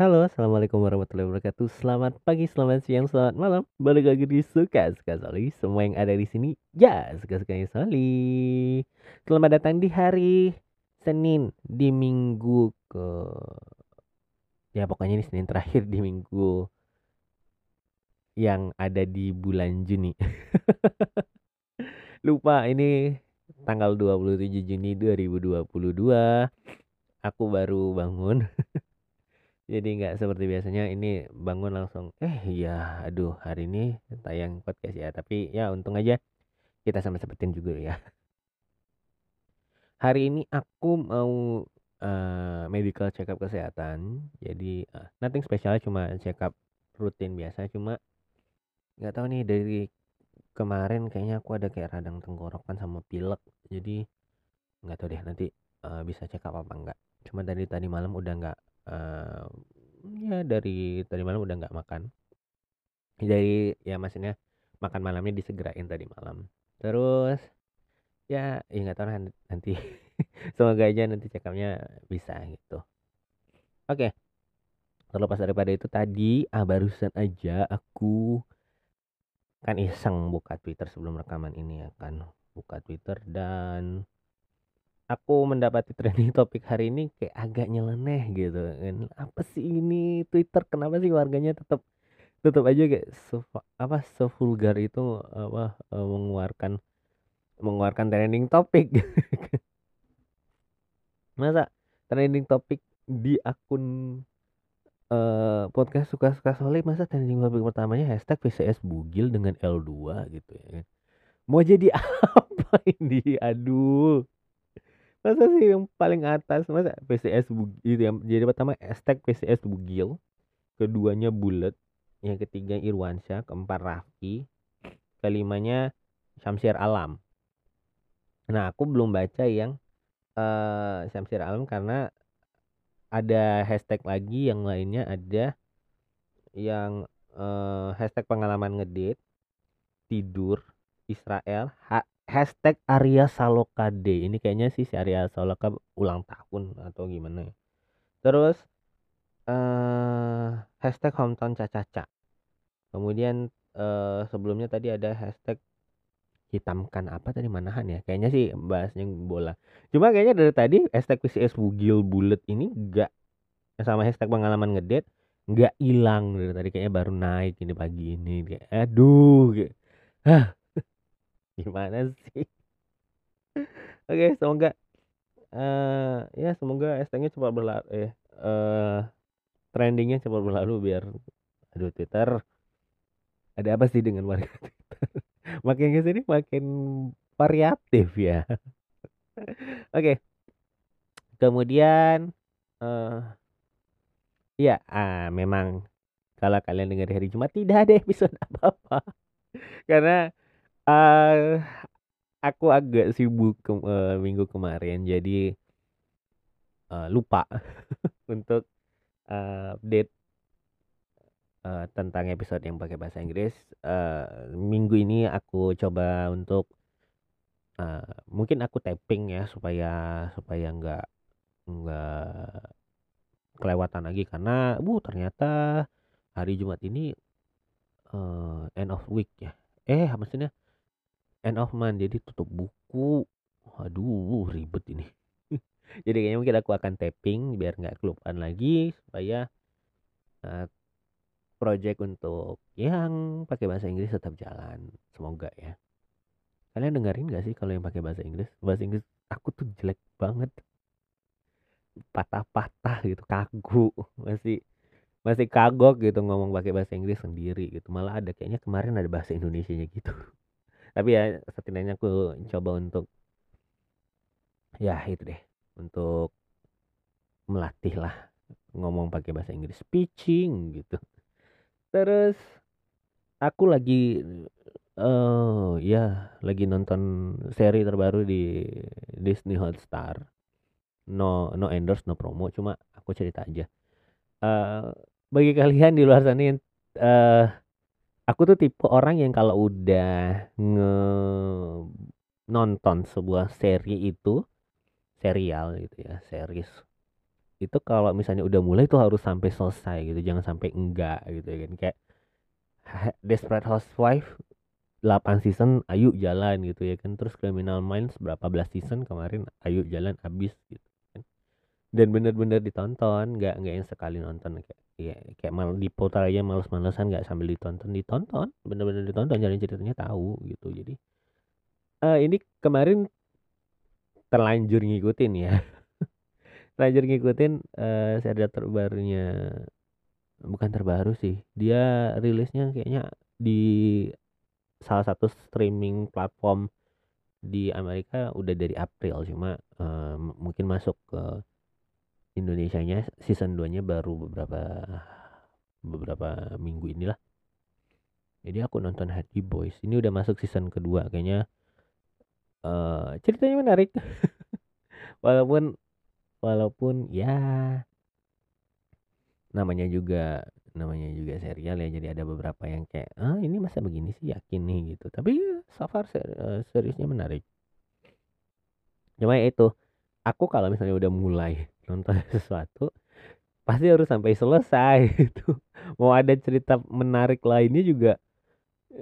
Halo, assalamualaikum warahmatullahi wabarakatuh. Selamat pagi, selamat siang, selamat malam. Balik lagi di suka suka Soli. Semua yang ada di sini, ya suka suka Soli. Selamat datang di hari Senin di minggu ke ya pokoknya ini Senin terakhir di minggu yang ada di bulan Juni. Lupa ini tanggal 27 Juni 2022. Aku baru bangun. Jadi nggak seperti biasanya ini bangun langsung, eh ya aduh hari ini tayang podcast ya. Tapi ya untung aja kita sama sepertin juga ya. Hari ini aku mau uh, medical check up kesehatan. Jadi uh, nothing spesial cuma check up rutin biasa. Cuma nggak tahu nih dari kemarin kayaknya aku ada kayak radang tenggorokan sama pilek. Jadi nggak tahu deh nanti uh, bisa check up apa enggak. Cuma dari tadi malam udah nggak uh, ya dari tadi malam udah nggak makan. Jadi ya maksudnya makan malamnya disegerain tadi malam. Terus ya ya nggak tahu nanti semoga aja nanti cekapnya bisa gitu. Oke. Terlepas daripada itu tadi ah barusan aja aku kan iseng buka Twitter sebelum rekaman ini ya kan. Buka Twitter dan aku mendapati trending topik hari ini kayak agak nyeleneh gitu kan. Apa sih ini Twitter? Kenapa sih warganya tetap tetap aja kayak so, apa so vulgar itu apa uh, mengeluarkan mengeluarkan trending topik. Masa trending topik di akun uh, podcast suka-suka solid masa trending topik pertamanya hashtag VCS bugil dengan L2 gitu ya kan. mau jadi apa ini? Aduh masa sih yang paling atas? Masa PCS itu yang jadi pertama hashtag PCS Bugil. Keduanya Bulat yang ketiga Irwansyah. Keempat Rafki kelimanya Syamsir Alam. Nah aku belum baca yang uh, Syamsir Alam karena ada hashtag lagi yang lainnya ada yang uh, hashtag pengalaman ngedit tidur Israel hashtag Arya Saloka D ini kayaknya sih si Arya Saloka ulang tahun atau gimana ya. terus uh, hashtag hometown cacaca. Kemudian uh, sebelumnya tadi ada hashtag hitamkan apa tadi? Manahan ya? Kayaknya sih bahasnya bola. Cuma kayaknya dari tadi hashtag PCS Bugil Bulet ini enggak sama hashtag pengalaman ngedet nggak hilang dari tadi. Kayaknya baru naik ini pagi ini. Kayak aduh kayak, gimana sih? Oke semoga uh, ya semoga ST-nya cepat berlalu eh uh, trendingnya cepat berlalu biar aduh Twitter ada apa sih dengan warga Twitter? Makin ke sini makin variatif ya. Oke. Okay. kemudian uh, ya ah, memang kalau kalian dengar hari Jumat tidak ada episode apa-apa. Karena uh, aku agak sibuk ke uh, minggu kemarin jadi, uh, lupa untuk, uh, update uh, tentang episode yang pakai bahasa Inggris, uh, minggu ini aku coba untuk uh, mungkin aku tapping ya supaya supaya nggak nggak kelewatan lagi karena, uh, ternyata hari Jumat ini, uh, end of week ya. Eh, maksudnya end of month jadi tutup buku. Aduh ribet ini. Jadi kayaknya mungkin aku akan tapping biar nggak kelupaan lagi supaya uh, project untuk yang pakai bahasa Inggris tetap jalan. Semoga ya. Kalian dengerin gak sih kalau yang pakai bahasa Inggris? Bahasa Inggris aku tuh jelek banget. Patah-patah gitu kagu. Masih masih kagok gitu ngomong pakai bahasa Inggris sendiri gitu. Malah ada kayaknya kemarin ada bahasa Indonesia gitu tapi ya setidaknya aku coba untuk ya itu deh untuk melatih lah ngomong pakai bahasa Inggris. Speaking gitu. Terus aku lagi oh ya lagi nonton seri terbaru di Disney Hotstar. No no endorse no promo cuma aku cerita aja. Uh, bagi kalian di luar sana yang uh, aku tuh tipe orang yang kalau udah nge nonton sebuah seri itu serial gitu ya series itu kalau misalnya udah mulai tuh harus sampai selesai gitu jangan sampai enggak gitu ya kan. Kayak Desperate Housewife 8 season ayo jalan gitu ya kan. Terus Criminal Minds berapa belas season kemarin ayo jalan habis gitu kan. Dan bener-bener ditonton nggak nggak yang sekali nonton kayak ya kayak mal diputar aja males-malesan nggak sambil ditonton ditonton bener-bener ditonton jalan ceritanya tahu gitu. Jadi uh, ini kemarin terlanjur ngikutin ya. Terlanjur ngikutin uh, serial terbarunya bukan terbaru sih dia rilisnya kayaknya di salah satu streaming platform di Amerika udah dari April cuma uh, mungkin masuk ke Indonesia-nya season 2-nya baru beberapa beberapa minggu inilah. Jadi aku nonton Hardy Boys. Ini udah masuk season kedua kayaknya uh, ceritanya menarik. walaupun walaupun ya namanya juga namanya juga serial ya jadi ada beberapa yang kayak ah ini masa begini sih yakin nih gitu tapi ya, so far ser uh, seriusnya menarik cuma ya itu aku kalau misalnya udah mulai nonton sesuatu pasti harus sampai selesai itu mau ada cerita menarik lainnya juga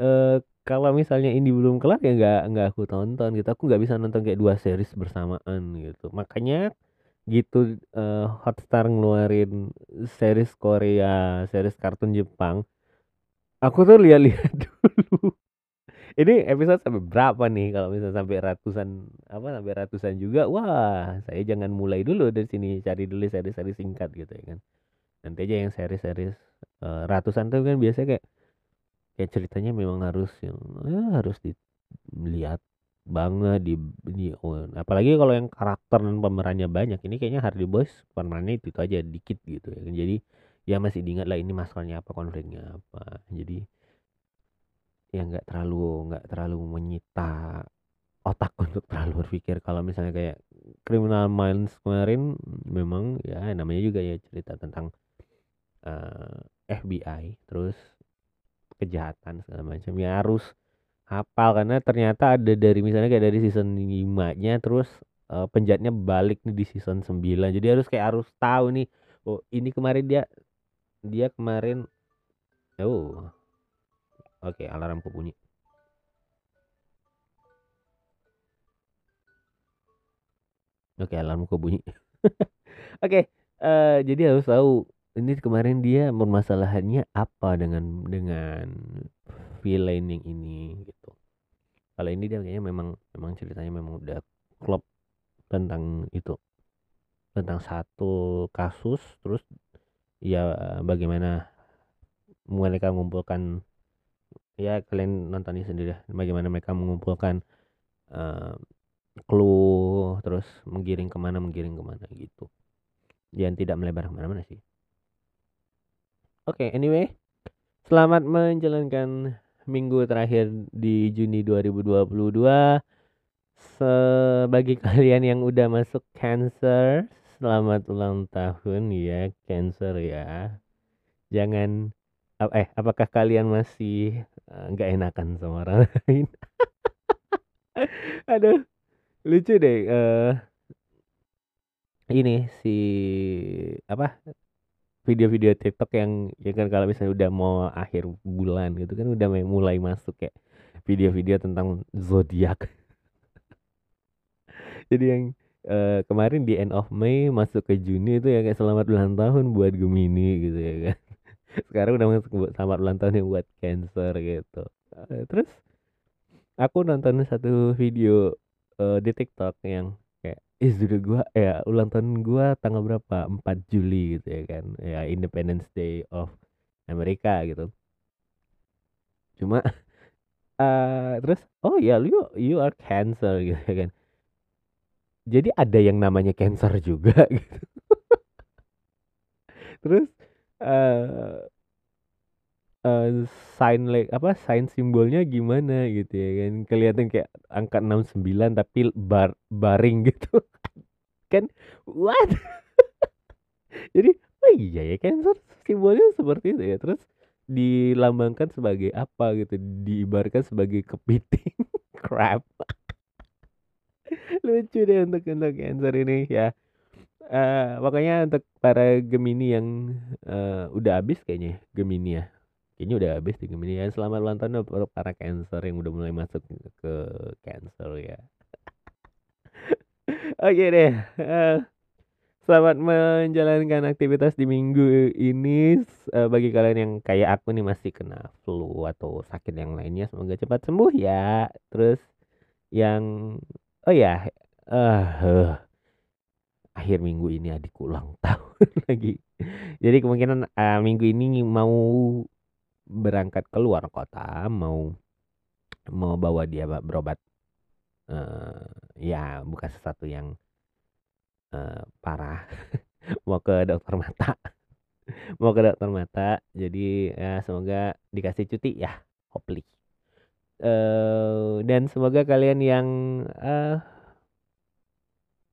uh, kalau misalnya ini belum kelar ya nggak nggak aku tonton gitu aku nggak bisa nonton kayak dua series bersamaan gitu makanya gitu uh, Hotstar ngeluarin series Korea, series kartun Jepang. Aku tuh lihat-lihat dulu. Ini episode sampai berapa nih kalau misalnya sampai ratusan apa sampai ratusan juga. Wah, saya jangan mulai dulu dari sini cari dulu series-series singkat gitu ya kan. Nanti aja yang series-series uh, ratusan tuh kan biasanya kayak kayak ceritanya memang harus yang ya harus dilihat banget di di oh, apalagi kalau yang karakter dan pemerannya banyak ini kayaknya Hardy Boys pemerannya itu, itu aja dikit gitu ya jadi ya masih diingat lah ini masalahnya apa konfliknya apa jadi ya nggak terlalu nggak terlalu menyita otak untuk terlalu berpikir kalau misalnya kayak Criminal Minds kemarin memang ya namanya juga ya cerita tentang uh, eh, FBI terus kejahatan segala macam ya harus hafal karena ternyata ada dari misalnya kayak dari season 5-nya terus uh, penjahatnya balik nih di season 9. Jadi harus kayak harus tahu nih. Oh, ini kemarin dia dia kemarin oh. Oke, alarmku bunyi. Oke, alarmku bunyi. Oke, uh, eh, jadi harus tahu ini kemarin dia permasalahannya apa dengan dengan villaining ini gitu kalau ini dia kayaknya memang memang ceritanya memang udah klop tentang itu tentang satu kasus terus ya bagaimana mereka mengumpulkan ya kalian nonton ini sendiri bagaimana mereka mengumpulkan uh, clue terus menggiring ke mana menggiring ke mana gitu jangan tidak melebar ke mana-mana sih oke okay, anyway selamat menjalankan minggu terakhir di Juni 2022. Sebagai kalian yang udah masuk Cancer, selamat ulang tahun ya Cancer ya. Jangan eh apakah kalian masih eh, nggak uh, enakan sama orang lain? Aduh, lucu deh. Uh, ini si apa video-video TikTok yang ya kan kalau misalnya udah mau akhir bulan gitu kan udah mulai masuk kayak video-video tentang zodiak. Jadi yang uh, kemarin di end of May masuk ke Juni itu ya kayak selamat ulang tahun buat Gemini gitu ya kan. Sekarang udah masuk selamat ulang tahun yang buat Cancer gitu. Uh, terus aku nonton satu video uh, di TikTok yang is dulu gua ya ulang tahun gua tanggal berapa? 4 Juli gitu ya kan. Ya Independence Day of Amerika gitu. Cuma uh, terus oh ya lu you are cancer gitu ya kan. Jadi ada yang namanya cancer juga gitu. Terus uh, uh, sign like apa sign simbolnya gimana gitu ya kan. Kelihatan kayak angka 69 tapi bar baring gitu. Kan what? Jadi oh iya ya cancer simbolnya seperti itu ya. Terus dilambangkan sebagai apa gitu diibarkan sebagai kepiting. Crab lucu deh untuk untuk cancer ini ya uh, pokoknya untuk para Gemini yang uh, udah habis kayaknya Gemini ya. Kayaknya udah habis di Gemini ya. Selamat ulang tahun untuk para Cancer yang udah mulai masuk ke Cancer ya. Oke okay deh. Uh, Selamat menjalankan aktivitas di minggu ini. Uh, bagi kalian yang kayak aku nih masih kena flu atau sakit yang lainnya, semoga cepat sembuh ya. Terus yang oh ya, uh, uh, akhir minggu ini adikku ulang tahun lagi. Jadi kemungkinan uh, minggu ini mau berangkat keluar kota, mau mau bawa dia berobat. Uh, ya bukan sesuatu yang uh, parah mau ke dokter mata mau ke dokter mata jadi ya semoga dikasih cuti ya hopefully uh, dan semoga kalian yang uh,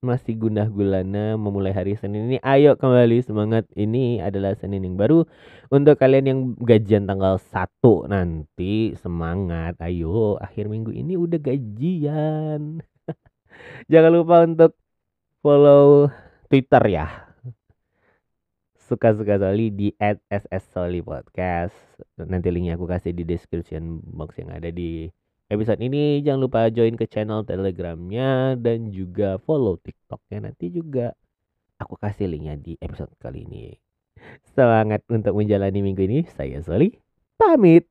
masih gundah gulana memulai hari Senin ini. Ayo kembali semangat. Ini adalah Senin yang baru. Untuk kalian yang gajian tanggal 1 nanti semangat. Ayo akhir minggu ini udah gajian. Jangan lupa untuk follow Twitter ya. Suka-suka Soli di @ssoli podcast. Nanti linknya aku kasih di description box yang ada di episode ini. Jangan lupa join ke channel Telegramnya dan juga follow TikToknya nanti juga aku kasih linknya di episode kali ini. Semangat untuk menjalani minggu ini. Saya Soli pamit.